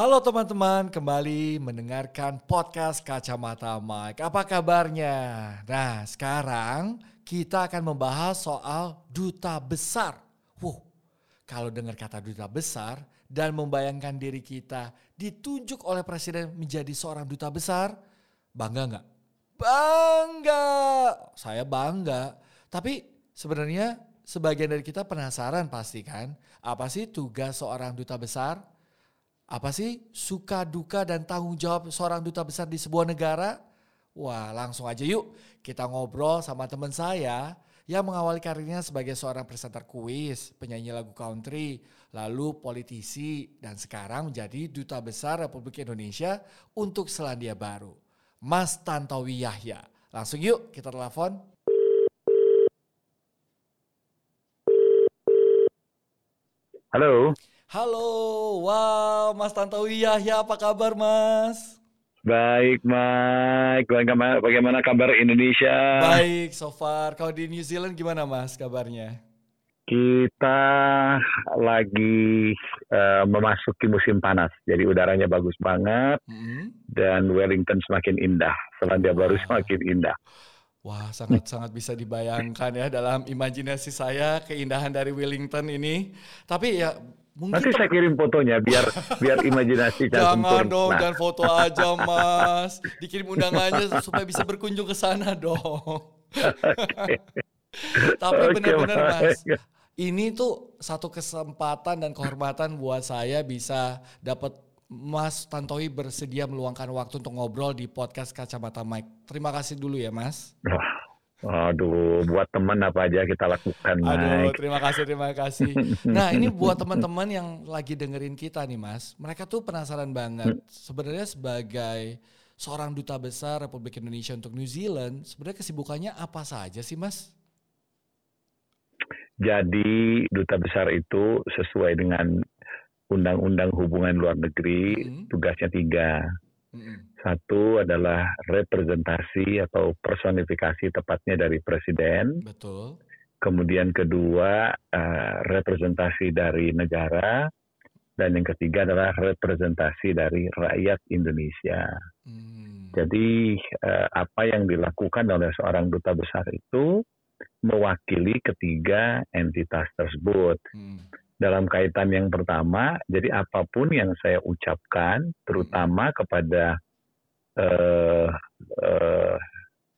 Halo teman-teman, kembali mendengarkan podcast Kacamata Mike. Apa kabarnya? Nah, sekarang kita akan membahas soal duta besar. Wow, kalau dengar kata duta besar dan membayangkan diri kita ditunjuk oleh presiden menjadi seorang duta besar, bangga nggak? Bangga, saya bangga. Tapi sebenarnya sebagian dari kita penasaran pasti kan, apa sih tugas seorang duta besar? Apa sih suka duka dan tanggung jawab seorang duta besar di sebuah negara? Wah langsung aja yuk kita ngobrol sama teman saya yang mengawali karirnya sebagai seorang presenter kuis, penyanyi lagu country, lalu politisi, dan sekarang menjadi duta besar Republik Indonesia untuk Selandia Baru. Mas Tantowi Yahya. Langsung yuk kita telepon. Halo. Halo, wow Mas Tantowi Yahya apa kabar Mas? Baik Mike, bagaimana, bagaimana kabar Indonesia? Baik so far, kalau di New Zealand gimana Mas kabarnya? Kita lagi uh, memasuki musim panas, jadi udaranya bagus banget hmm. dan Wellington semakin indah, Selandia Baru semakin indah. Wah, sangat-sangat bisa dibayangkan ya dalam imajinasi saya keindahan dari Wellington ini. Tapi ya Mungkin Nanti saya kirim fotonya biar biar imajinasi saya Jangan dong, jangan foto aja mas. Dikirim undangannya supaya bisa berkunjung ke sana dong. Okay. Tapi okay, benar-benar mas, ini tuh satu kesempatan dan kehormatan buat saya bisa dapat Mas Tantowi bersedia meluangkan waktu untuk ngobrol di podcast Kacamata Mike. Terima kasih dulu ya Mas. Aduh, buat teman apa aja kita lakukan, Aduh, terima kasih, terima kasih. Nah, ini buat teman-teman yang lagi dengerin kita nih, Mas. Mereka tuh penasaran banget. Sebenarnya sebagai seorang duta besar Republik Indonesia untuk New Zealand, sebenarnya kesibukannya apa saja sih, Mas? Jadi, duta besar itu sesuai dengan Undang-Undang Hubungan Luar Negeri, hmm. tugasnya tiga. Hmm satu adalah representasi atau personifikasi tepatnya dari presiden. Betul. Kemudian kedua uh, representasi dari negara dan yang ketiga adalah representasi dari rakyat Indonesia. Hmm. Jadi uh, apa yang dilakukan oleh seorang duta besar itu mewakili ketiga entitas tersebut. Hmm dalam kaitan yang pertama, jadi apa pun yang saya ucapkan, terutama kepada uh, uh,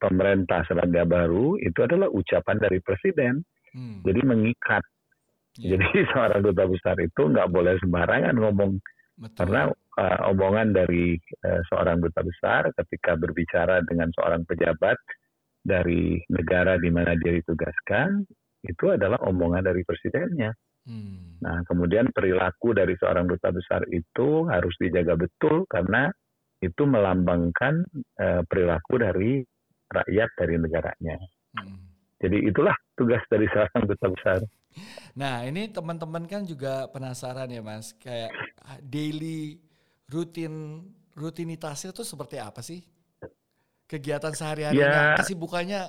pemerintah Selandia Baru itu adalah ucapan dari presiden. Hmm. Jadi mengikat. Yeah. Jadi seorang duta besar itu nggak boleh sembarangan ngomong Betul. karena uh, omongan dari uh, seorang duta besar ketika berbicara dengan seorang pejabat dari negara di mana dia ditugaskan itu adalah omongan dari presidennya. Hmm. Nah, kemudian perilaku dari seorang duta besar itu harus dijaga betul karena itu melambangkan uh, perilaku dari rakyat dari negaranya. Hmm. Jadi itulah tugas dari seorang duta besar. Nah ini teman-teman kan juga penasaran ya mas, kayak daily rutin rutinitasnya itu seperti apa sih? Kegiatan sehari-harinya, ya. kesibukannya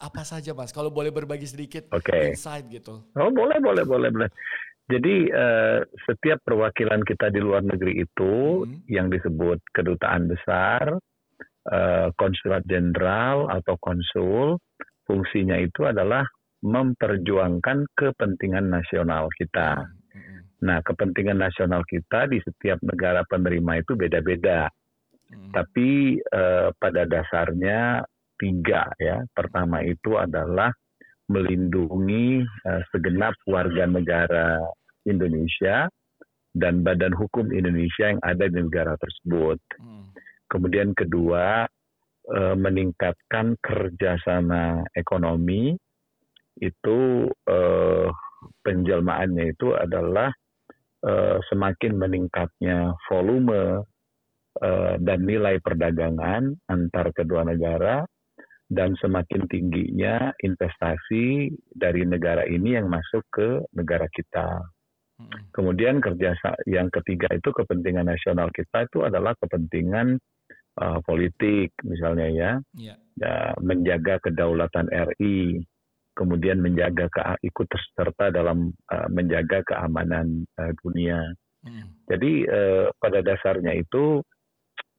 apa saja mas? Kalau boleh berbagi sedikit okay. insight gitu. Oh boleh boleh boleh boleh. Jadi uh, setiap perwakilan kita di luar negeri itu hmm. yang disebut kedutaan besar, uh, konsulat jenderal atau konsul, fungsinya itu adalah memperjuangkan kepentingan nasional kita. Hmm. Nah, kepentingan nasional kita di setiap negara penerima itu beda-beda. Hmm. Tapi uh, pada dasarnya tiga ya. Pertama itu adalah melindungi uh, segenap warga negara Indonesia dan badan hukum Indonesia yang ada di negara tersebut. Hmm. Kemudian kedua, uh, meningkatkan kerjasama ekonomi itu uh, penjelmaannya itu adalah uh, semakin meningkatnya volume dan nilai perdagangan antar kedua negara dan semakin tingginya investasi dari negara ini yang masuk ke negara kita. Kemudian kerja yang ketiga itu kepentingan nasional kita itu adalah kepentingan uh, politik misalnya ya, yeah. ya, menjaga kedaulatan RI, kemudian menjaga ke, ikut serta dalam uh, menjaga keamanan uh, dunia. Hmm. Jadi uh, pada dasarnya itu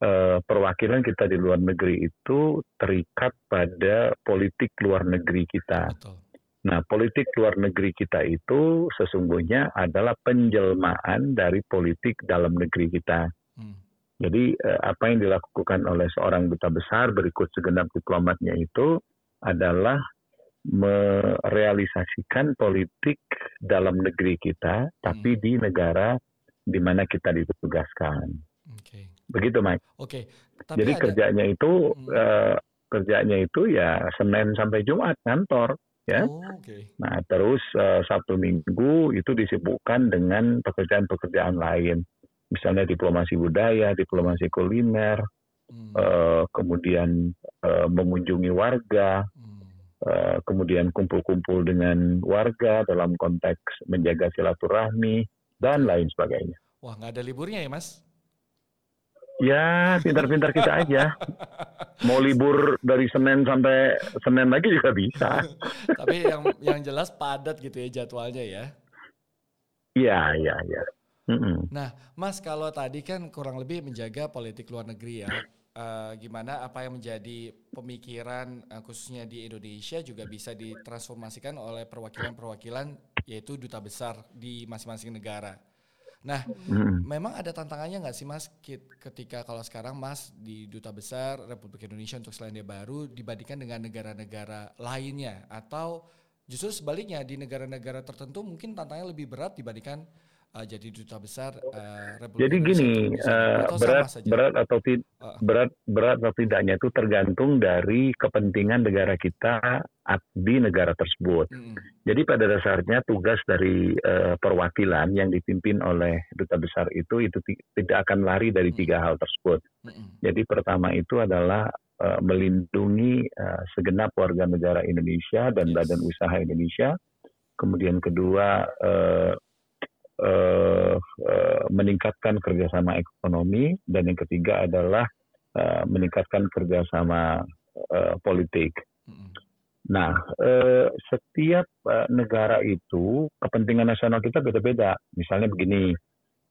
uh, perwakilan kita di luar negeri itu terikat pada politik luar negeri kita. Betul. Nah, politik luar negeri kita itu sesungguhnya adalah penjelmaan dari politik dalam negeri kita. Hmm. Jadi uh, apa yang dilakukan oleh seorang duta besar berikut segenap diplomatnya itu adalah merealisasikan politik dalam negeri kita, tapi hmm. di negara di mana kita ditugaskan. Okay. Begitu, Mike. Oke. Okay. Jadi ada... kerjanya itu hmm. uh, kerjanya itu ya Senin sampai Jumat kantor, ya. Oh, okay. Nah, terus uh, Sabtu Minggu itu disibukkan dengan pekerjaan-pekerjaan lain, misalnya diplomasi budaya, diplomasi kuliner, hmm. uh, kemudian uh, mengunjungi warga. Hmm Eh, kemudian kumpul-kumpul dengan warga dalam konteks menjaga silaturahmi dan lain sebagainya. Wah, nggak ada liburnya ya, Mas? Ya, pintar-pintar kita aja. Mau libur dari Senin sampai Senin lagi juga bisa. Tapi yang yang jelas padat gitu ya jadwalnya ya. Iya, iya, iya. Mm -mm. Nah, Mas kalau tadi kan kurang lebih menjaga politik luar negeri ya uh, gimana apa yang menjadi pemikiran uh, khususnya di Indonesia juga bisa ditransformasikan oleh perwakilan-perwakilan yaitu duta besar di masing-masing negara. Nah, hmm. memang ada tantangannya nggak sih Mas ketika kalau sekarang Mas di duta besar Republik Indonesia untuk Selandia Baru dibandingkan dengan negara-negara lainnya atau justru sebaliknya di negara-negara tertentu mungkin tantangannya lebih berat dibandingkan uh, jadi duta besar uh, Republik Jadi gini, uh, berat berat atau tidak uh. berat berat atau tidaknya itu tergantung dari kepentingan negara kita di negara tersebut. Hmm. Jadi pada dasarnya tugas dari uh, perwakilan yang dipimpin oleh duta besar itu itu tidak akan lari dari hmm. tiga hal tersebut. Hmm. Jadi pertama itu adalah uh, melindungi uh, segenap warga negara Indonesia dan yes. badan usaha Indonesia. Kemudian kedua uh, meningkatkan kerjasama ekonomi dan yang ketiga adalah uh, meningkatkan kerjasama uh, politik. Nah, uh, setiap uh, negara itu kepentingan nasional kita beda-beda. Misalnya begini,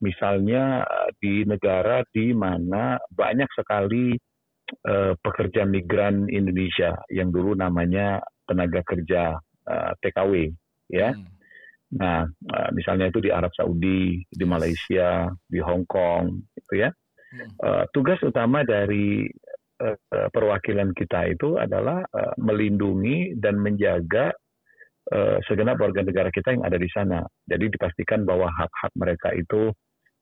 misalnya di negara di mana banyak sekali uh, pekerja migran Indonesia yang dulu namanya tenaga kerja uh, TKW, ya. Hmm Nah, eh, misalnya itu di Arab Saudi, di Malaysia, di Hong Kong, gitu ya. Uh, tugas utama dari uh, perwakilan kita itu adalah uh, melindungi dan menjaga uh, segenap warga negara kita yang ada di sana. Jadi dipastikan bahwa hak-hak mereka itu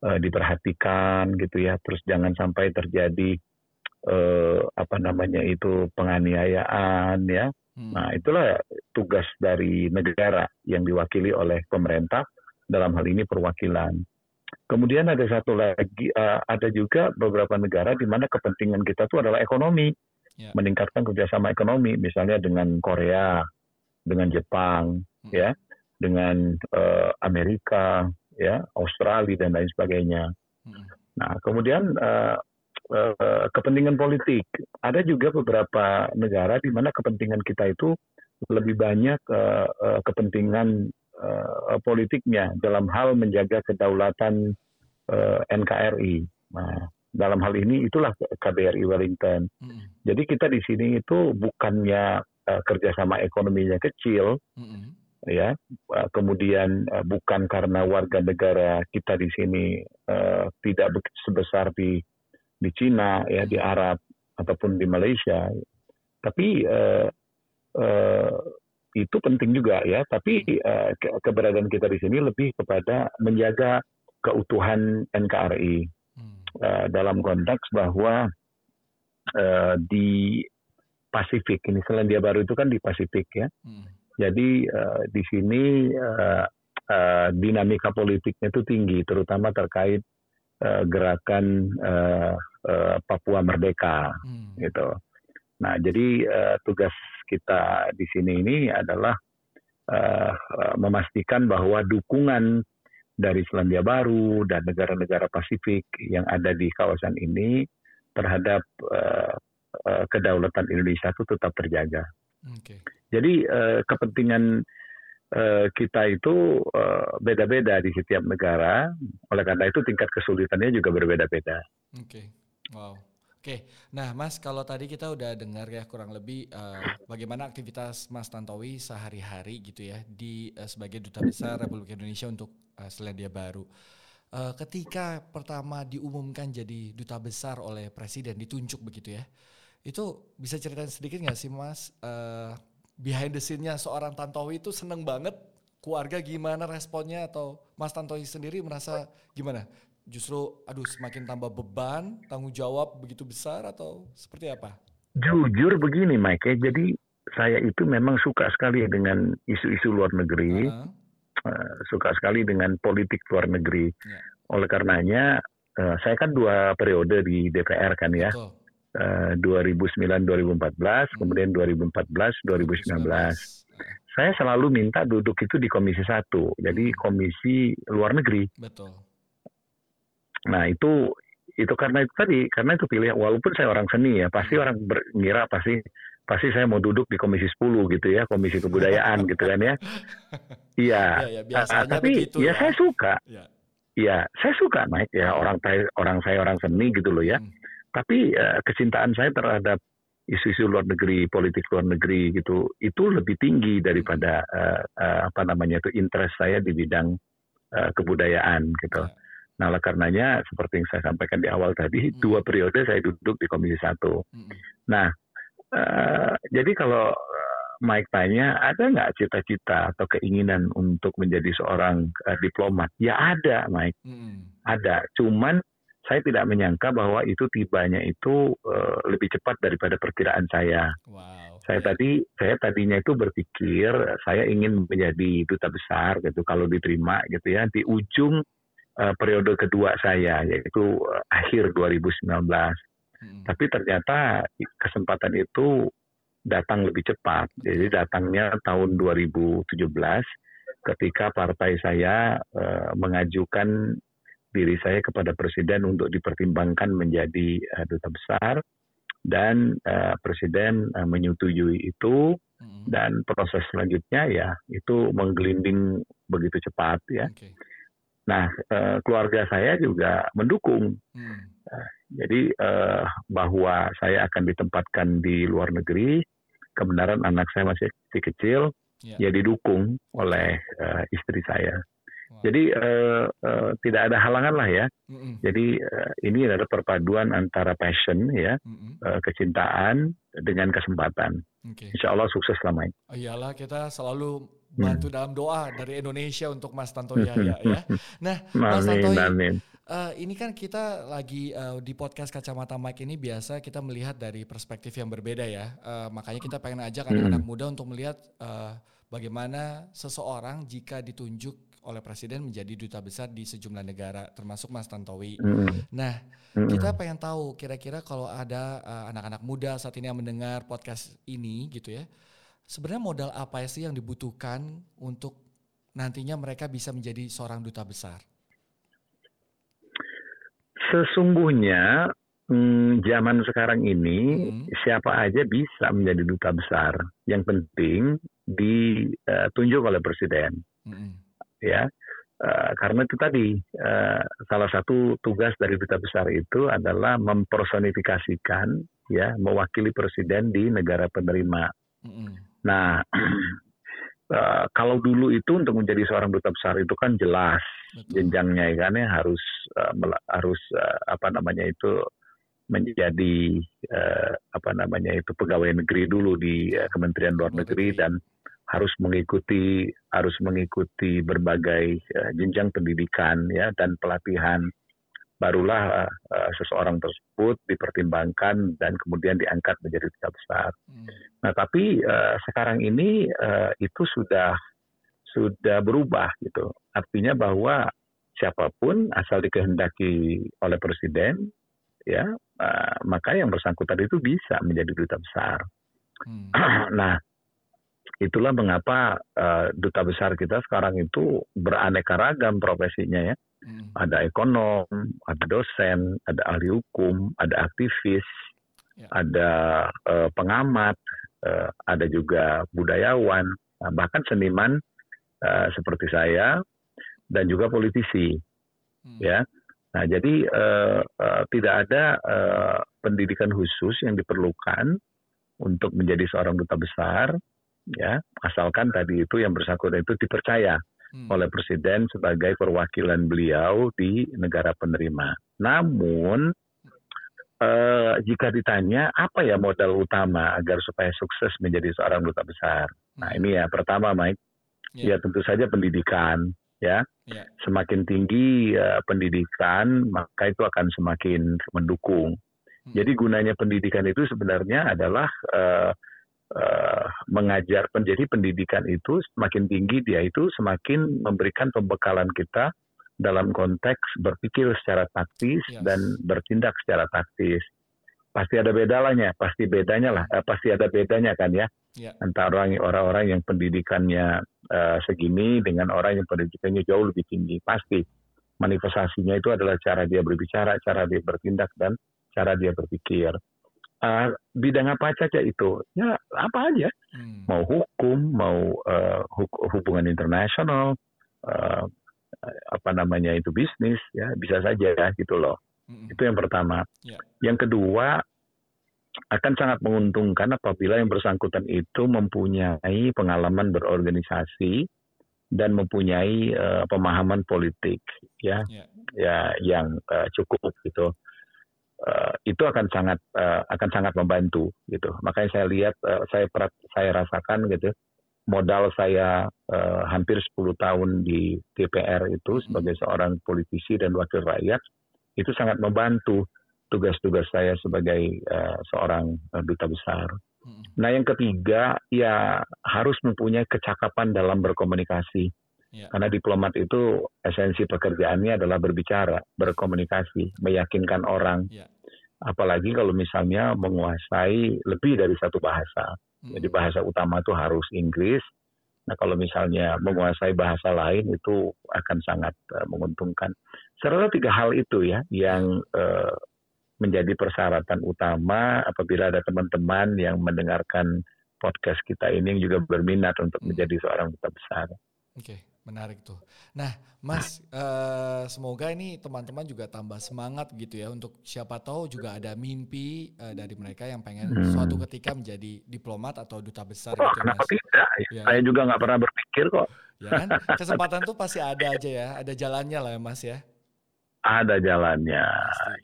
uh, diperhatikan, gitu ya. Terus jangan sampai terjadi uh, apa namanya itu penganiayaan, ya Hmm. Nah, itulah tugas dari negara yang diwakili oleh pemerintah dalam hal ini perwakilan. Kemudian ada satu lagi, uh, ada juga beberapa negara di mana kepentingan kita itu adalah ekonomi, yeah. meningkatkan kerjasama ekonomi, misalnya dengan Korea, dengan Jepang, hmm. ya, dengan uh, Amerika, ya, Australia dan lain sebagainya. Hmm. Nah, kemudian uh, uh, kepentingan politik. Ada juga beberapa negara di mana kepentingan kita itu lebih banyak uh, uh, kepentingan uh, politiknya dalam hal menjaga kedaulatan uh, NKRI. Nah, dalam hal ini itulah KBRI Wellington. Jadi kita di sini itu bukannya uh, kerjasama ekonominya kecil, ya. Uh, kemudian uh, bukan karena warga negara kita di sini uh, tidak sebesar di di Cina ya di Arab ataupun di Malaysia. Tapi uh, uh, itu penting juga ya. Tapi ke keberadaan kita di sini lebih kepada menjaga keutuhan NKRI uh, dalam konteks bahwa uh, di Pasifik ini Selandia Baru itu kan di Pasifik ya. Hmm. jadi uh, di sini uh, uh, dinamika politiknya itu tinggi terutama terkait uh, gerakan uh, uh, Papua Merdeka hmm. gitu. Nah, jadi uh, tugas kita di sini ini adalah uh, uh, memastikan bahwa dukungan dari Selandia Baru dan negara-negara Pasifik yang ada di kawasan ini terhadap uh, uh, kedaulatan Indonesia itu tetap terjaga. Okay. Jadi uh, kepentingan kita itu beda-beda uh, di setiap negara. Oleh karena itu tingkat kesulitannya juga berbeda-beda. Oke, okay. wow. Oke, nah Mas kalau tadi kita udah dengar ya kurang lebih uh, bagaimana aktivitas Mas Tantowi sehari-hari gitu ya di uh, sebagai duta besar Republik Indonesia untuk uh, Selandia Baru. Uh, ketika pertama diumumkan jadi duta besar oleh Presiden ditunjuk begitu ya, itu bisa ceritain sedikit nggak sih Mas uh, behind the scene-nya seorang Tantowi itu seneng banget keluarga gimana responnya atau Mas Tantowi sendiri merasa gimana justru aduh semakin tambah beban, tanggung jawab begitu besar atau seperti apa? Jujur begini Mike, ya, jadi saya itu memang suka sekali dengan isu-isu luar negeri, uh -huh. uh, suka sekali dengan politik luar negeri. Yeah. Oleh karenanya uh, saya kan dua periode di DPR kan ya. Betul. Uh, 2009-2014, hmm. kemudian 2014-2019. Saya selalu minta duduk itu di Komisi Satu, jadi hmm. Komisi Luar Negeri. Betul Nah itu itu karena itu tadi karena itu pilih walaupun saya orang seni ya pasti hmm. orang mengira pasti pasti saya mau duduk di komisi 10 gitu ya komisi kebudayaan gitu kan ya iya ya, ya, tapi begitu, ya, ya saya suka ya. ya saya suka naik ya orang orang saya orang seni gitu loh ya hmm. Tapi uh, kecintaan saya terhadap isu-isu luar negeri politik luar negeri gitu itu lebih tinggi daripada uh, uh, apa namanya itu interest saya di bidang uh, kebudayaan gitu ya Nah, oleh karenanya seperti yang saya sampaikan di awal tadi, hmm. dua periode saya duduk di Komisi Satu. Hmm. Nah, uh, jadi kalau Mike tanya, ada nggak cita-cita atau keinginan untuk menjadi seorang uh, diplomat? Ya ada, Mike. Hmm. Ada. Cuman saya tidak menyangka bahwa itu tibanya itu uh, lebih cepat daripada perkiraan saya. Wow. Saya tadi, saya tadinya itu berpikir saya ingin menjadi duta besar gitu kalau diterima gitu ya di ujung uh, periode kedua saya yaitu uh, akhir 2019. Hmm. Tapi ternyata kesempatan itu datang lebih cepat. Jadi datangnya tahun 2017 ketika partai saya uh, mengajukan diri saya kepada presiden untuk dipertimbangkan menjadi uh, duta besar dan uh, presiden uh, menyetujui itu hmm. dan proses selanjutnya ya itu menggelinding begitu cepat ya. Okay. Nah, eh, keluarga saya juga mendukung. Hmm. Eh, jadi eh, bahwa saya akan ditempatkan di luar negeri, kebenaran anak saya masih kecil, yeah. ya didukung oleh uh, istri saya. Jadi uh, uh, tidak ada halangan lah ya. Mm -mm. Jadi uh, ini adalah perpaduan antara passion ya, mm -mm. uh, kecintaan dengan kesempatan. Okay. Insya Allah sukses selama ini. Oh iyalah kita selalu bantu hmm. dalam doa dari Indonesia untuk Mas Tanto Yahya ya. Nah, Mas Tanto uh, ini kan kita lagi uh, di podcast kacamata Mike ini biasa kita melihat dari perspektif yang berbeda ya. Uh, makanya kita pengen ajak anak-anak hmm. muda untuk melihat uh, bagaimana seseorang jika ditunjuk oleh presiden menjadi duta besar di sejumlah negara termasuk Mas Tantowi. Mm. Nah, mm. kita pengen tahu kira-kira kalau ada anak-anak uh, muda saat ini yang mendengar podcast ini gitu ya sebenarnya modal apa sih yang dibutuhkan untuk nantinya mereka bisa menjadi seorang duta besar? Sesungguhnya hmm, zaman sekarang ini hmm. siapa aja bisa menjadi duta besar. Yang penting ditunjuk oleh presiden. Hmm. Ya, uh, karena itu tadi uh, salah satu tugas dari duta besar itu adalah mempersonifikasikan, ya, mewakili presiden di negara penerima. Hmm. Nah, uh, kalau dulu itu untuk menjadi seorang duta besar itu kan jelas Betul. jenjangnya ya kan ya harus uh, harus uh, apa namanya itu menjadi uh, apa namanya itu pegawai negeri dulu di uh, Kementerian Luar Negeri dan harus mengikuti harus mengikuti berbagai uh, jenjang pendidikan ya dan pelatihan barulah uh, seseorang tersebut dipertimbangkan dan kemudian diangkat menjadi duta besar. Hmm. Nah, tapi uh, sekarang ini uh, itu sudah sudah berubah gitu. Artinya bahwa siapa pun asal dikehendaki oleh presiden, ya uh, maka yang bersangkutan itu bisa menjadi duta besar. Hmm. nah, itulah mengapa uh, duta besar kita sekarang itu beraneka ragam profesinya ya. Hmm. Ada ekonom, ada dosen, ada ahli hukum, ada aktivis, ya. ada uh, pengamat, uh, ada juga budayawan, bahkan seniman uh, seperti saya dan juga politisi, hmm. ya. Nah, jadi uh, uh, tidak ada uh, pendidikan khusus yang diperlukan untuk menjadi seorang duta besar, ya, asalkan tadi itu yang bersangkutan itu dipercaya hmm. oleh presiden sebagai perwakilan beliau di negara penerima. Namun uh, jika ditanya apa ya modal utama agar supaya sukses menjadi seorang duta besar, nah hmm. ini ya pertama, Mike, yeah. ya tentu saja pendidikan ya. Yeah. Semakin tinggi uh, pendidikan, maka itu akan semakin mendukung. Hmm. Jadi gunanya pendidikan itu sebenarnya adalah uh, uh, mengajar menjadi pendidikan itu semakin tinggi dia itu semakin memberikan pembekalan kita dalam konteks berpikir secara taktis yes. dan bertindak secara taktis. Pasti ada bedanya, pasti bedanya lah, eh, pasti ada bedanya kan ya yeah. antara orang-orang yang pendidikannya uh, segini dengan orang yang pendidikannya jauh lebih tinggi. Pasti manifestasinya itu adalah cara dia berbicara, cara dia bertindak dan cara dia berpikir. Uh, bidang apa saja itu? Ya apa aja, hmm. mau hukum, mau uh, hubungan internasional, uh, apa namanya itu bisnis, ya bisa saja ya gitu loh. Hmm. Itu yang pertama. Yeah. Yang kedua akan sangat menguntungkan apabila yang bersangkutan itu mempunyai pengalaman berorganisasi dan mempunyai uh, pemahaman politik ya yeah. ya yang uh, cukup gitu uh, itu akan sangat uh, akan sangat membantu gitu makanya saya lihat uh, saya saya rasakan gitu modal saya uh, hampir 10 tahun di DPR itu sebagai seorang politisi dan wakil rakyat itu sangat membantu tugas-tugas saya sebagai uh, seorang uh, duta besar. Hmm. Nah, yang ketiga ya harus mempunyai kecakapan dalam berkomunikasi. Yeah. Karena diplomat itu esensi pekerjaannya adalah berbicara, berkomunikasi, meyakinkan orang. Yeah. Apalagi kalau misalnya menguasai lebih dari satu bahasa. Hmm. Jadi bahasa utama itu harus Inggris. Nah, kalau misalnya menguasai bahasa lain itu akan sangat uh, menguntungkan. Serta tiga hal itu ya yang uh, menjadi persyaratan utama apabila ada teman-teman yang mendengarkan podcast kita ini yang juga berminat untuk hmm. menjadi seorang duta besar. Oke, menarik tuh. Nah, Mas, uh, semoga ini teman-teman juga tambah semangat gitu ya untuk siapa tahu juga ada mimpi uh, dari mereka yang pengen hmm. suatu ketika menjadi diplomat atau duta besar. Oh, gitu, kenapa Mas. tidak? Ya. Saya juga nggak pernah berpikir kok. Ya kan, kesempatan tuh pasti ada aja ya, ada jalannya lah ya Mas ya. Ada jalannya.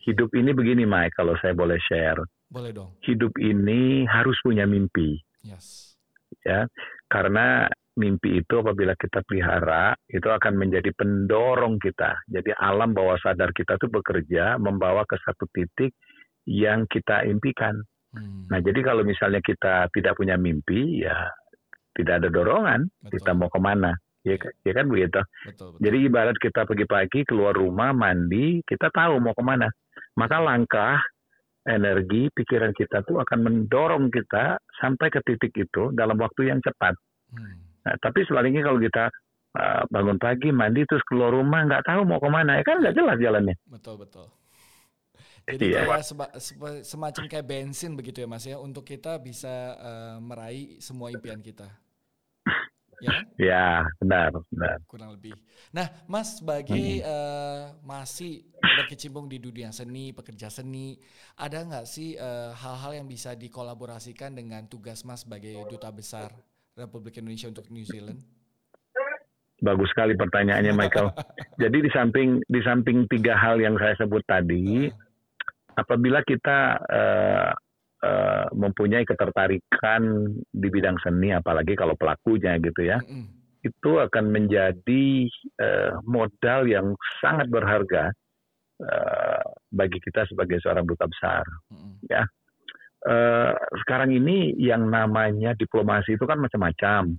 Hidup ini begini, Mike, kalau saya boleh share. Boleh dong. Hidup ini harus punya mimpi. Yes. Ya, karena mimpi itu apabila kita pelihara, itu akan menjadi pendorong kita. Jadi alam bawah sadar kita itu bekerja membawa ke satu titik yang kita impikan. Hmm. Nah, jadi kalau misalnya kita tidak punya mimpi, ya tidak ada dorongan. Betul. Kita mau ke mana? Ya, ya kan begitu. Betul, betul. Jadi ibarat kita pagi-pagi keluar rumah mandi, kita tahu mau ke mana. Maka langkah, energi, pikiran kita tuh akan mendorong kita sampai ke titik itu dalam waktu yang cepat. Hmm. Nah, tapi sebaliknya kalau kita uh, bangun pagi, mandi, terus keluar rumah, nggak tahu mau ke mana, ya kan nggak jelas jalannya. Betul betul. Jadi iya. kayak seba, semacam kayak bensin begitu ya mas ya, untuk kita bisa uh, meraih semua impian kita. Ya, ya benar, benar. Kurang lebih. Nah, Mas sebagai hmm. uh, masih berkecimpung di dunia seni, pekerja seni, ada nggak sih hal eh, hal-hal yang bisa dikolaborasikan dengan tugas Mas sebagai duta besar Republik Indonesia untuk New Zealand? Bagus sekali pertanyaannya, Michael. Jadi di samping di samping tiga hal yang saya sebut tadi, apabila kita uh, uh, mempunyai ketertarikan di bidang seni, apalagi kalau pelakunya gitu ya, mm-hmm. itu akan menjadi uh, modal yang sangat berharga uh, bagi kita sebagai seorang duta besar. Mm-hmm. Ya, uh, sekarang ini yang namanya diplomasi itu kan macam-macam,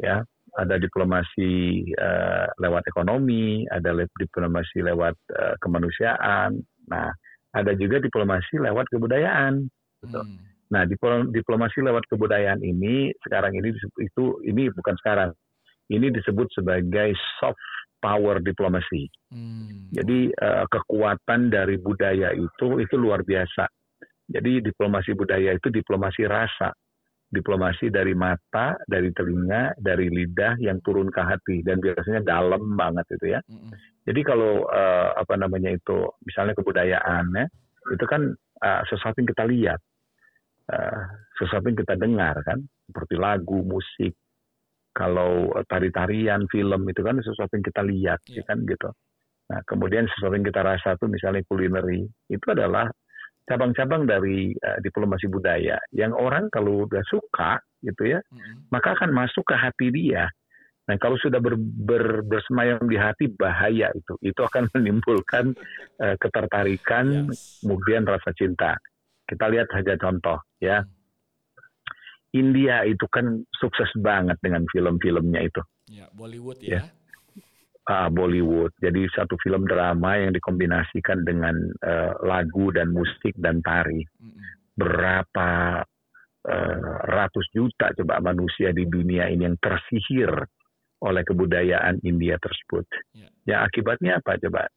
ya. Ada diplomasi uh, lewat ekonomi, ada diplomasi lewat uh, kemanusiaan. Nah, ada juga diplomasi lewat kebudayaan. Gitu. Hmm. Nah, diplomasi lewat kebudayaan ini sekarang ini itu ini bukan sekarang. Ini disebut sebagai soft power diplomasi. Hmm. Jadi uh, kekuatan dari budaya itu itu luar biasa. Jadi diplomasi budaya itu diplomasi rasa. diplomasi dari mata, dari telinga, dari lidah yang turun ke hati dan biasanya dalam banget itu ya. Jadi kalau uh, apa namanya itu misalnya kebudayaan ya, itu kan uh, sesuatu yang kita lihat, uh, sesuatu yang kita dengar kan, seperti lagu, musik. Kalau tari-tarian, film itu kan sesuatu yang kita lihat, yeah. kan gitu. Nah kemudian sesuatu yang kita rasa tuh misalnya kulineri itu adalah cabang-cabang dari uh, diplomasi budaya yang orang kalau udah suka gitu ya, mm-hmm. maka akan masuk ke hati dia. Nah kalau sudah ber, ber, bersemayam di hati bahaya itu, itu akan menimbulkan uh, ketertarikan, yes. kemudian rasa cinta. Kita lihat saja contoh ya. Mm. India itu kan sukses banget dengan film-filmnya itu. Ya, Bollywood ya. ya uh, Bollywood. Jadi satu film drama yang dikombinasikan dengan uh, lagu dan musik dan tari. Berapa uh, ratus juta coba manusia di dunia ini yang tersihir oleh kebudayaan India tersebut. Yeah. Ya akibatnya apa coba?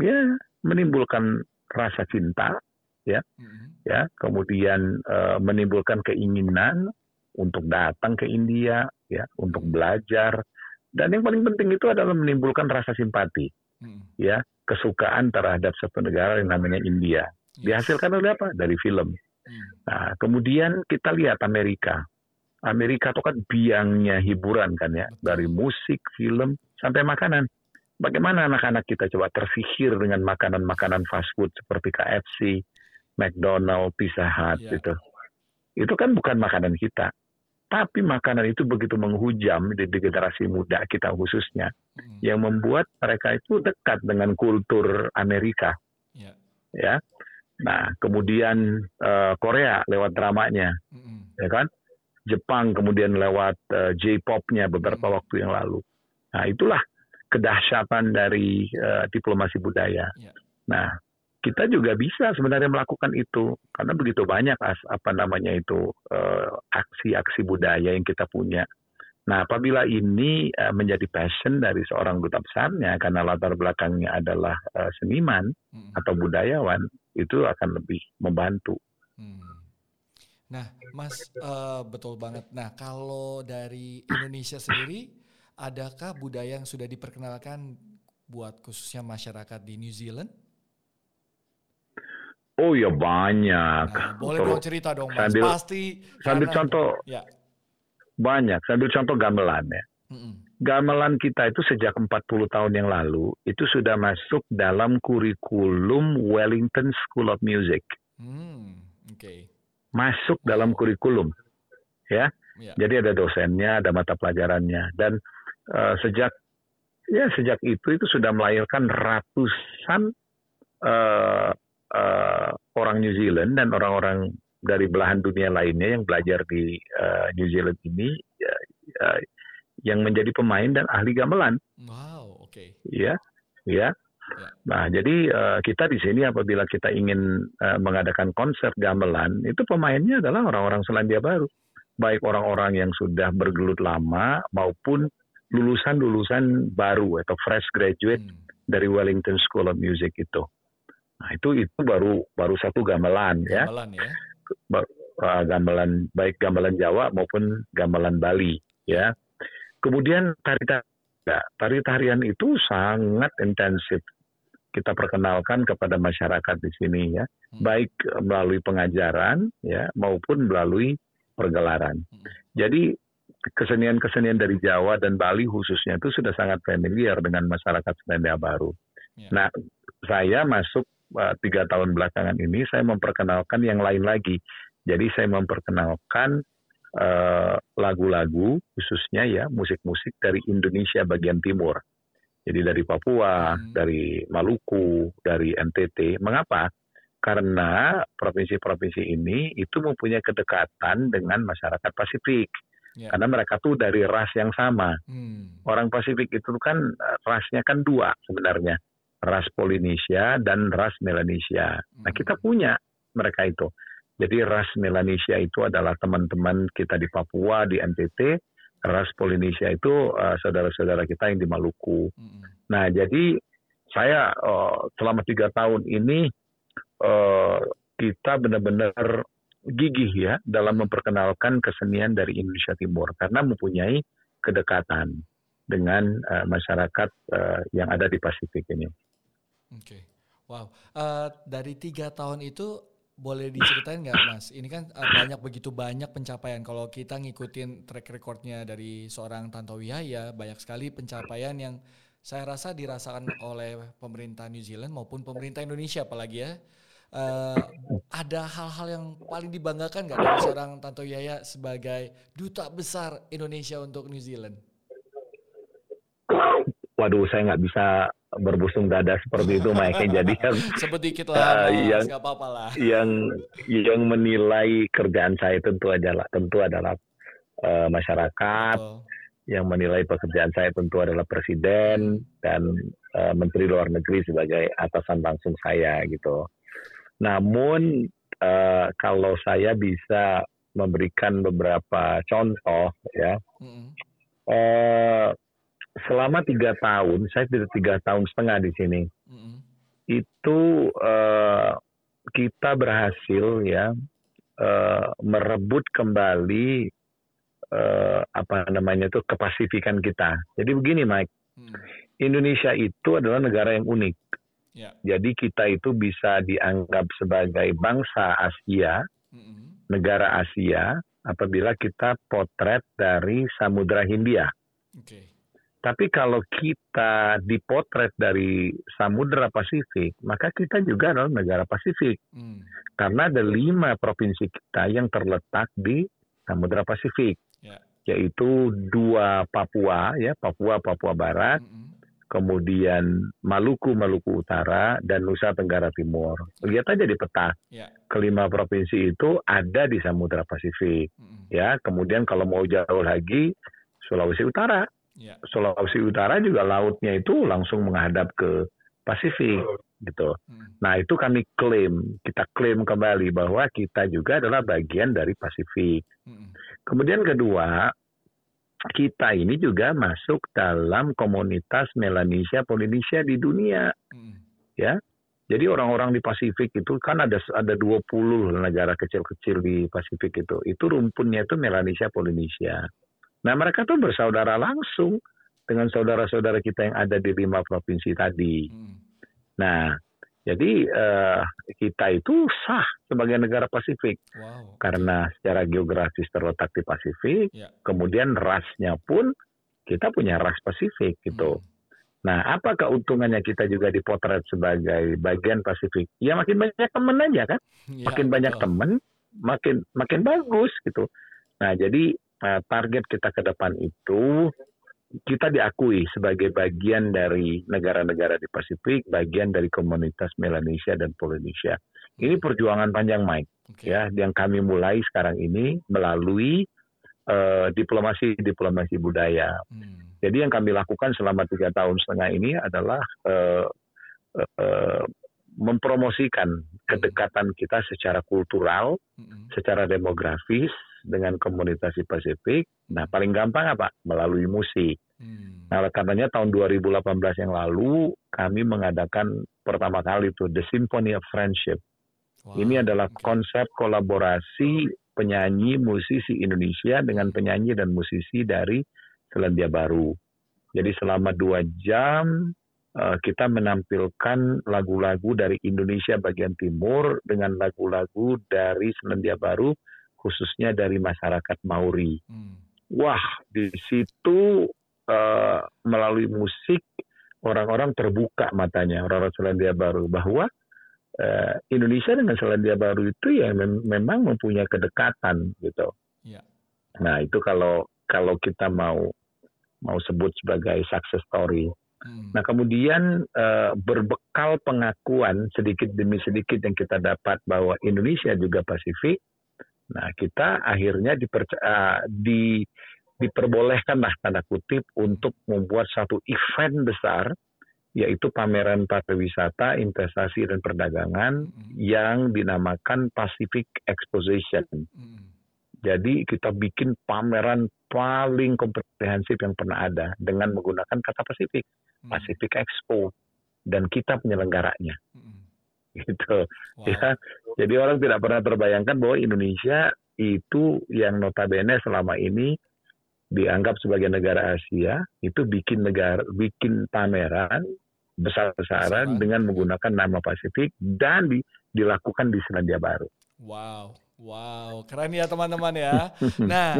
Ya menimbulkan rasa cinta, ya, mm-hmm. ya, kemudian uh, menimbulkan keinginan untuk datang ke India, ya, untuk belajar, dan yang paling penting itu adalah menimbulkan rasa simpati, hmm. ya, kesukaan terhadap satu negara yang namanya India. Yes. Dihasilkan oleh apa? Dari film. Hmm. Nah, kemudian kita lihat Amerika. Amerika itu kan biangnya hiburan kan ya, dari musik, film sampai makanan. Bagaimana anak-anak kita coba tersihir dengan makanan-makanan fast food seperti KFC, McDonald, Pizza Hut yeah. gitu. Itu kan bukan makanan kita. Tapi makanan itu begitu menghujam di, di generasi muda kita khususnya, hmm. yang membuat mereka itu dekat dengan kultur Amerika. Yeah. Ya, nah kemudian uh, Korea lewat dramanya, hmm. ya kan? Jepang kemudian lewat uh, J-popnya beberapa hmm. waktu yang lalu. Nah itulah kedahsyatan dari uh, diplomasi budaya. Yeah. Nah kita juga bisa sebenarnya melakukan itu karena begitu banyak as, apa namanya itu eh, aksi-aksi uh, budaya yang kita punya. Nah, apabila ini uh, menjadi passion dari seorang duta besarnya karena latar belakangnya adalah uh, seniman hmm. atau budayawan, itu akan lebih membantu. Hmm. Nah, Mas uh, betul banget. Nah, kalau dari Indonesia sendiri, adakah budaya yang sudah diperkenalkan buat khususnya masyarakat di New Zealand? Oh ya banyak. Nah, boleh dong cerita dong mas. Sambil, Pasti. Sambil karena, contoh. Ya. Banyak. Sambil contoh gamelan ya. Mm-mm. Gamelan kita itu sejak 40 tahun yang lalu itu sudah masuk dalam kurikulum Wellington School of Music. Mm, okay. Masuk dalam kurikulum, ya. Yeah. Jadi ada dosennya, ada mata pelajarannya, dan uh, sejak ya sejak itu itu sudah melahirkan ratusan uh, uh, orang New Zealand dan orang-orang dari belahan dunia lainnya yang belajar di uh, New Zealand ini uh, uh, yang menjadi pemain dan ahli gamelan. Wow, oke. Okay. Ya, ya. Ya. Nah, jadi uh, kita di sini apabila kita ingin uh, mengadakan konser gamelan, itu pemainnya adalah orang-orang Selandia Baru, baik orang-orang yang sudah bergelut lama maupun lulusan-lulusan baru atau fresh graduate hmm. dari Wellington School of Music itu. Nah, itu itu baru baru satu gamelan, ya. Gamelan ya. Uh, gamelan baik gamelan Jawa maupun gamelan Bali ya. Kemudian tari tarian, tari tarian itu sangat intensif kita perkenalkan kepada masyarakat di sini ya, hmm. baik melalui pengajaran ya maupun melalui pergelaran. Hmm. Jadi kesenian-kesenian dari Jawa dan Bali khususnya itu sudah sangat familiar dengan masyarakat Selandia Baru. Ya. Nah, saya masuk tiga tahun belakangan ini saya memperkenalkan yang lain lagi. Jadi saya memperkenalkan eh, lagu-lagu khususnya ya musik-musik dari Indonesia bagian timur. Jadi dari Papua, hmm. dari Maluku, dari NTT. Mengapa? Karena provinsi-provinsi ini itu mempunyai kedekatan dengan masyarakat Pasifik. Yeah. Karena mereka tuh dari ras yang sama. Hmm. Orang Pasifik itu kan eh, rasnya kan dua sebenarnya ras Polinesia dan ras Melanesia. Nah, hmm. kita punya mereka itu. Jadi ras Melanesia itu adalah teman-teman kita di Papua, di NTT. Ras Polinesia itu uh, saudara-saudara kita yang di Maluku. Hmm. Nah, jadi saya uh, selama tiga tahun ini uh, kita benar-benar gigih ya dalam memperkenalkan kesenian dari Indonesia Timur karena mempunyai kedekatan dengan uh, masyarakat uh, yang ada di Pasifik ini. Oke, okay. wow. Uh, dari tiga tahun itu boleh diceritain nggak Mas? Ini kan uh, banyak begitu banyak pencapaian. Kalau kita ngikutin track recordnya dari seorang Tantowi Yahya, banyak sekali pencapaian yang saya rasa dirasakan oleh pemerintah New Zealand maupun pemerintah Indonesia apalagi ya. Uh, ada hal-hal yang paling dibanggakan nggak dari seorang Tanto Yaya sebagai duta besar Indonesia untuk New Zealand? waduh saya nggak bisa berbusung dada seperti itu Mike. Jadi yang sebut dikit lah uh, yang apa-apa lah. yang yang menilai kerjaan saya tentu adalah tentu adalah uh, masyarakat. Oh. yang menilai pekerjaan saya tentu adalah presiden dan uh, menteri luar negeri sebagai atasan langsung saya gitu. Namun uh, kalau saya bisa memberikan beberapa contoh ya. Mm -hmm. uh, selama tiga tahun, saya tidak tiga tahun setengah di sini, mm-hmm. itu uh, kita berhasil ya uh, merebut kembali uh, apa namanya itu kepasifikan kita. Jadi begini, Mike, mm. Indonesia itu adalah negara yang unik. Yeah. Jadi kita itu bisa dianggap sebagai bangsa Asia, mm-hmm. negara Asia, apabila kita potret dari Samudra Hindia. Okay. Tapi kalau kita dipotret dari Samudra Pasifik, maka kita juga adalah negara Pasifik. Hmm. Karena ada lima provinsi kita yang terletak di Samudra Pasifik, yeah. yaitu dua Papua, ya Papua Papua Barat, hmm. kemudian Maluku Maluku Utara, dan Nusa Tenggara Timur. Lihat aja di peta, yeah. kelima provinsi itu ada di Samudra Pasifik. Hmm. Ya, kemudian kalau mau jauh lagi, Sulawesi Utara Ya. Sulawesi Utara juga lautnya itu langsung menghadap ke Pasifik gitu. Hmm. Nah itu kami klaim, kita klaim kembali bahwa kita juga adalah bagian dari Pasifik. Hmm. Kemudian kedua, kita ini juga masuk dalam komunitas Melanesia Polinesia di dunia, hmm. ya. Jadi orang-orang di Pasifik itu kan ada ada 20 negara kecil-kecil di Pasifik itu. Itu rumpunnya itu Melanesia Polinesia. Nah mereka tuh bersaudara langsung dengan saudara-saudara kita yang ada di lima provinsi tadi. Hmm. Nah, jadi uh, kita itu sah sebagai negara Pasifik wow. karena secara geografis terletak di Pasifik. Yeah. Kemudian rasnya pun kita punya ras Pasifik gitu. Hmm. Nah, apa keuntungannya kita juga dipotret sebagai bagian Pasifik? Ya makin banyak teman aja kan, ya, makin banyak teman, makin makin bagus gitu. Nah, jadi target kita ke depan itu kita diakui sebagai bagian dari negara-negara di Pasifik, bagian dari komunitas Melanesia dan Polinesia. Ini perjuangan panjang, Mike. Okay. Ya, yang kami mulai sekarang ini melalui uh, diplomasi diplomasi budaya. Hmm. Jadi yang kami lakukan selama tiga tahun setengah ini adalah uh, uh, mempromosikan kedekatan kita secara kultural, hmm. secara demografis, dengan komunitas di Pasifik. Nah, paling gampang apa? Melalui musik. Hmm. Nah, karenanya tahun 2018 yang lalu kami mengadakan pertama kali itu The Symphony of Friendship. Wow. Ini adalah okay. konsep kolaborasi penyanyi musisi Indonesia dengan penyanyi dan musisi dari Selandia Baru. Jadi selama dua jam eh, kita menampilkan lagu-lagu dari Indonesia bagian timur dengan lagu-lagu dari Selandia Baru khususnya dari masyarakat Mauri. Hmm. Wah, di situ uh, melalui musik orang-orang terbuka matanya orang-orang Selandia Baru bahwa uh, Indonesia dengan Selandia Baru itu ya mem memang mempunyai kedekatan gitu. Yeah. Nah itu kalau kalau kita mau mau sebut sebagai success story. Hmm. Nah kemudian uh, berbekal pengakuan sedikit demi sedikit yang kita dapat bahwa Indonesia juga Pasifik, Nah, kita akhirnya dipercaya, uh, di, diperbolehkanlah tanda kutip untuk membuat satu event besar yaitu pameran pariwisata, investasi dan perdagangan mm. yang dinamakan Pacific Exposition. Mm. Jadi kita bikin pameran paling komprehensif yang pernah ada dengan menggunakan kata Pacific, mm. Pacific Expo dan kita penyelenggaranya. Mm. Gitu wow. ya jadi orang tidak pernah terbayangkan bahwa Indonesia itu yang notabene selama ini dianggap sebagai negara Asia itu bikin negara bikin pameran besar-besaran dengan menggunakan nama Pasifik dan di, dilakukan di Selandia Baru. Wow, wow, keren ya teman-teman ya. Nah,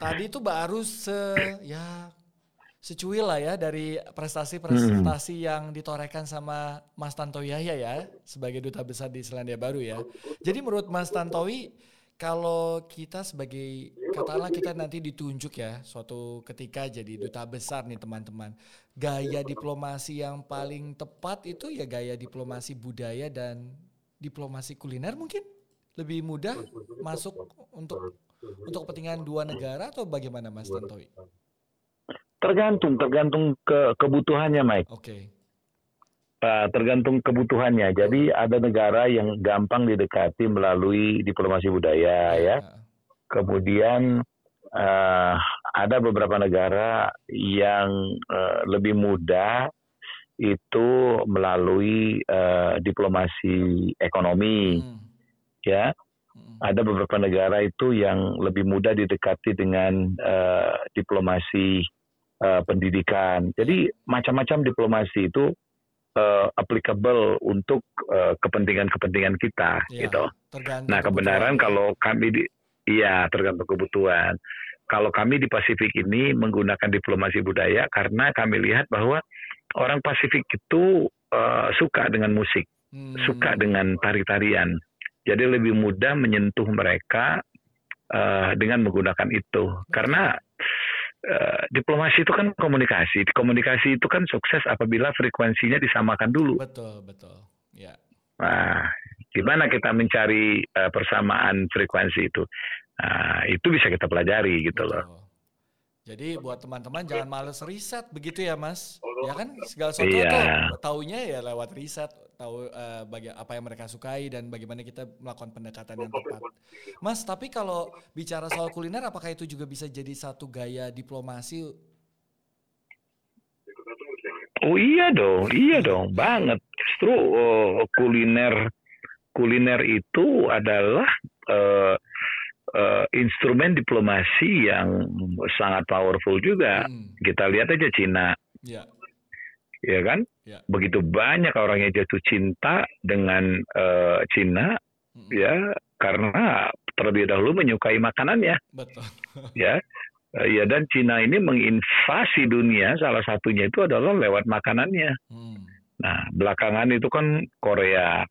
tadi itu baru se ya secuil lah ya dari prestasi-prestasi hmm. yang ditorehkan sama Mas Tantowi Yahya ya sebagai duta besar di Selandia Baru ya. Jadi menurut Mas Tantowi kalau kita sebagai katakanlah kita nanti ditunjuk ya suatu ketika jadi duta besar nih teman-teman. Gaya diplomasi yang paling tepat itu ya gaya diplomasi budaya dan diplomasi kuliner mungkin lebih mudah masuk untuk untuk kepentingan dua negara atau bagaimana Mas Tantowi? Tergantung, tergantung ke kebutuhannya, Mike. Oke. Okay. Uh, tergantung kebutuhannya. Jadi ada negara yang gampang didekati melalui diplomasi budaya, ya. ya. Kemudian uh, ada beberapa negara yang uh, lebih mudah itu melalui uh, diplomasi ekonomi, hmm. ya. Hmm. Ada beberapa negara itu yang lebih mudah didekati dengan uh, diplomasi uh, pendidikan. Jadi macam-macam diplomasi itu uh, applicable untuk uh, kepentingan-kepentingan kita ya, gitu. Nah, kebenaran kalau kami di iya tergantung kebutuhan. Kalau kami di Pasifik ini menggunakan diplomasi budaya karena kami lihat bahwa orang Pasifik itu uh, suka dengan musik, hmm. suka dengan tari-tarian. Jadi lebih mudah menyentuh mereka uh, dengan menggunakan itu. Karena Uh, diplomasi itu kan komunikasi. Komunikasi itu kan sukses apabila frekuensinya disamakan dulu. Betul, betul. Ya. Nah, gimana kita mencari uh, persamaan frekuensi itu? Nah, itu bisa kita pelajari gitu betul. loh. Jadi buat teman-teman jangan males riset begitu ya Mas. Ya kan segala sesuatu iya. tuh taunya ya lewat riset, tahu uh, bagi apa yang mereka sukai dan bagaimana kita melakukan pendekatan yang tepat. Mas, tapi kalau bicara soal kuliner apakah itu juga bisa jadi satu gaya diplomasi? Oh iya dong, iya dong, banget. Justru uh, kuliner kuliner itu adalah uh, uh, instrumen diplomasi yang sangat powerful juga. Hmm. Kita lihat aja Cina. Ya. Ya kan? Ya. Begitu banyak orang yang jatuh cinta dengan uh, Cina hmm. ya karena terlebih dahulu menyukai makanannya. Betul. ya. Uh, ya dan Cina ini menginvasi dunia salah satunya itu adalah lewat makanannya. Hmm. Nah, belakangan itu kan Korea,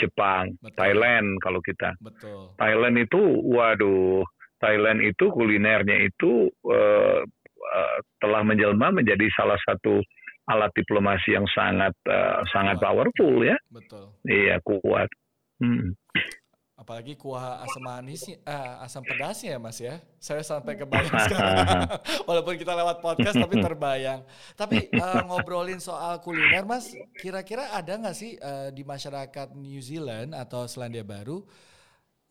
Jepang, Betul. Thailand kalau kita. Betul. Thailand itu, waduh, Thailand itu kulinernya itu uh, uh, telah menjelma menjadi salah satu alat diplomasi yang sangat uh, sangat powerful ya. Betul. Iya kuat. Hmm apalagi kuah asam manis uh, asam pedasnya ya mas ya. Saya sampai kebayang sekarang. Walaupun kita lewat podcast tapi terbayang. Tapi uh, ngobrolin soal kuliner mas kira-kira ada nggak sih uh, di masyarakat New Zealand atau Selandia Baru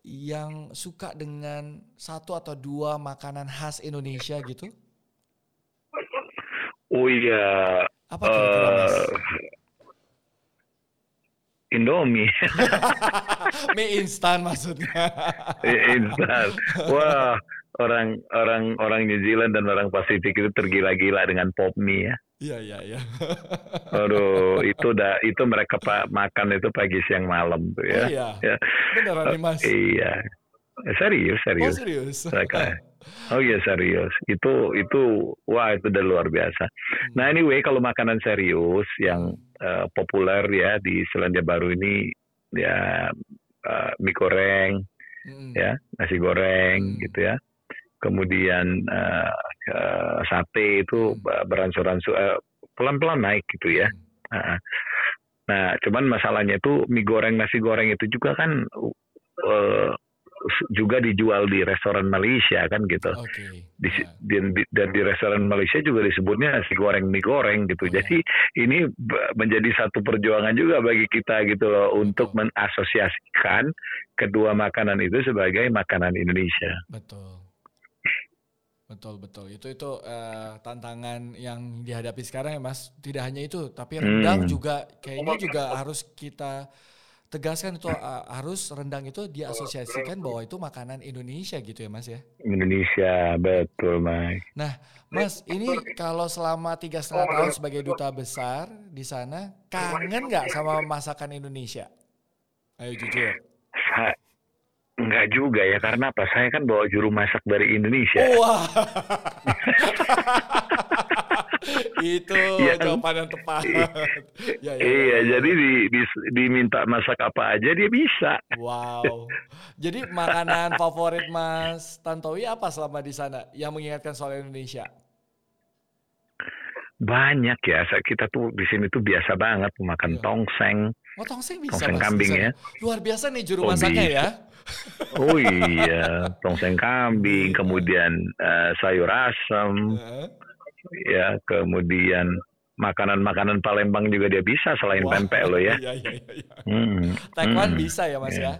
yang suka dengan satu atau dua makanan khas Indonesia gitu? Oh iya. Apa kira-kira mas Indomie. Mie instan maksudnya. Instan. Wah, orang orang orang New Zealand dan orang Pasifik itu tergila-gila dengan pop mie ya. Iya iya iya. Aduh, itu dah itu mereka pak makan itu pagi siang malam tuh ya. Oh iya. Ya. Beneran nih Mas. Iya. Serius, serius. Oh serius. Mereka. Oh iya serius. Itu itu wah itu udah luar biasa. Hmm. Nah anyway kalau makanan serius yang uh, populer ya di Selandia Baru ini ya uh, mie goreng, hmm. ya nasi goreng hmm. gitu ya. Kemudian uh, uh, sate itu hmm. beransur-ansur uh, pelan-pelan naik gitu ya. Hmm. Nah, cuman masalahnya itu mie goreng nasi goreng itu juga kan uh, juga dijual di restoran Malaysia kan gitu. Okay. Di, yeah. di, di, dan di restoran Malaysia juga disebutnya nasi goreng mie goreng gitu. Yeah. Jadi ini menjadi satu perjuangan juga bagi kita gitu loh Betul. untuk mengasosiasikan kedua makanan itu sebagai makanan Indonesia. Betul. Betul betul itu itu uh, tantangan yang dihadapi sekarang ya mas tidak hanya itu tapi rendang hmm. juga kayaknya juga harus kita tegaskan itu uh, harus rendang itu diasosiasikan bahwa itu makanan Indonesia gitu ya Mas ya. Indonesia betul Mike. Nah Mas ini kalau selama tiga setengah tahun sebagai duta besar di sana kangen nggak sama masakan Indonesia? Ayo jujur. Sa enggak juga ya karena apa? Saya kan bawa juru masak dari Indonesia. Wah. itu ya, jawaban yang tepat. ya, ya, iya, ya. jadi di, di, diminta masak apa aja dia bisa. Wow. Jadi makanan favorit Mas Tantowi apa selama di sana yang mengingatkan soal Indonesia? Banyak ya, kita tuh di sini tuh biasa banget makan ya. tongseng. Oh tongseng bisa. Tongseng mas, kambing bisa. ya. Luar biasa nih juru oh, masaknya bisa. ya. Oh iya, tongseng kambing, kemudian uh, sayur asam. Uh ya kemudian makanan-makanan Palembang juga dia bisa selain Wah, pempek lo ya. Iya, iya, iya. Hmm, Taekwondo hmm, bisa ya mas ya?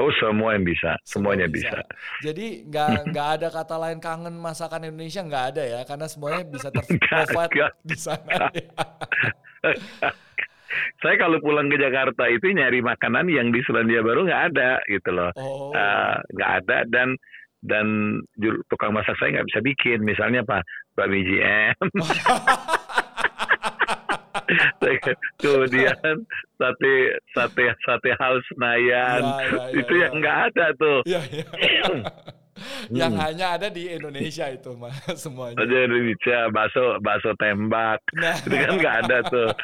Oh semua yang bisa, semuanya bisa. bisa. Jadi nggak nggak ada kata lain kangen masakan Indonesia nggak ada ya, karena semuanya bisa terprovide di sana. Saya kalau pulang ke Jakarta itu nyari makanan yang di Selandia Baru nggak ada gitu loh, oh. uh, nggak ada dan dan tukang masak saya nggak bisa bikin. Misalnya apa? Bakmi GM. Kemudian sate sate sate house Senayan ya, ya, ya, itu ya. yang nggak ada tuh. Ya. yang hmm. hanya ada di Indonesia itu mas semuanya. Aja Indonesia bakso bakso tembak nah. itu kan nggak ada tuh.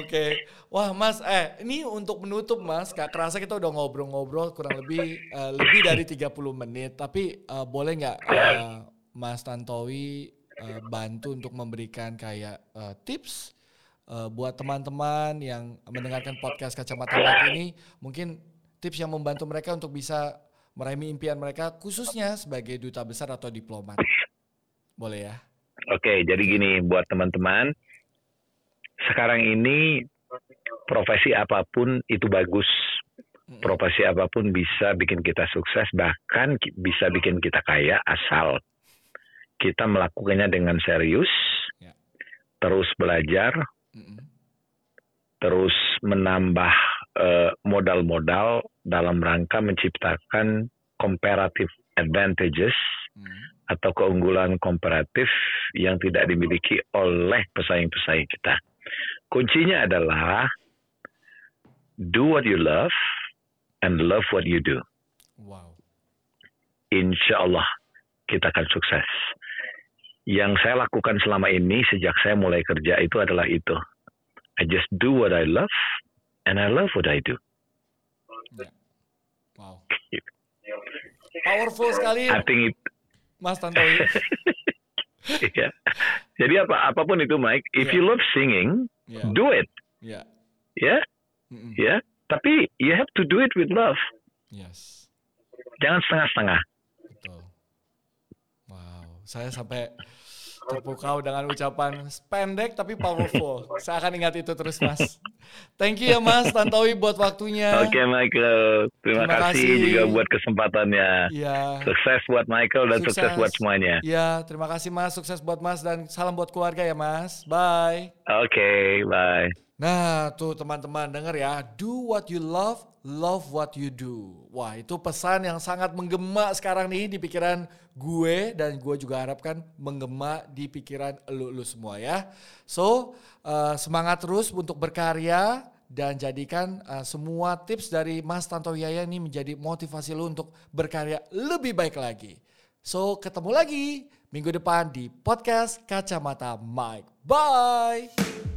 Oke, wah Mas, eh ini untuk menutup Mas, gak kerasa kita udah ngobrol-ngobrol kurang lebih uh, lebih dari 30 menit, tapi uh, boleh nggak uh, Mas Tantowi uh, bantu untuk memberikan kayak uh, tips uh, buat teman-teman yang mendengarkan podcast Kacamata Mat ini, mungkin tips yang membantu mereka untuk bisa meraih impian mereka khususnya sebagai duta besar atau diplomat. Boleh ya? Oke, jadi gini buat teman-teman sekarang ini profesi apa pun itu bagus. Profesi apa pun bisa bikin kita sukses, bahkan bisa bikin kita kaya asal kita melakukannya dengan serius, ya. terus belajar, terus menambah modal-modal dalam rangka menciptakan comparative advantages mm. atau keunggulan komparatif yang tidak dimiliki oleh pesaing-pesaing kita. Kuncinya adalah do what you love and love what you do. Wow. Insya Allah kita akan sukses. Yang saya lakukan selama ini sejak saya mulai kerja itu adalah itu. I just do what I love and I love what I do. Yeah. Wow. Powerful sekali. I think it, Mas Tantowi. yeah. Jadi apa apa pun itu Mike, if yeah. you love singing, yeah. do it. Yeah. Ya. Yeah? Ya. Yeah? Tapi you have to do it with love. Yes. Jangan setengah-setengah. Betul. Wow, saya sampai terpukau dengan ucapan pendek tapi powerful. Saya akan ingat itu terus, Mas. Thank you ya, Mas Tantowi buat waktunya. Oke, okay, Michael. Terima, Terima kasih, kasih juga buat kesempatannya. Iya. Sukses buat Michael dan sukses, sukses buat semuanya. Iya, terima kasih, Mas. Sukses buat Mas dan salam buat keluarga ya, Mas. Bye. Oke, okay, bye. Nah, tuh teman-teman denger ya, do what you love, love what you do. Wah, itu pesan yang sangat menggema sekarang nih di pikiran gue dan gue juga harapkan menggema di pikiran lu-lu semua ya. So, uh, semangat terus untuk berkarya dan jadikan uh, semua tips dari Mas Tanto Yaya ini menjadi motivasi lu untuk berkarya lebih baik lagi. So, ketemu lagi minggu depan di podcast Kacamata Mike. Bye!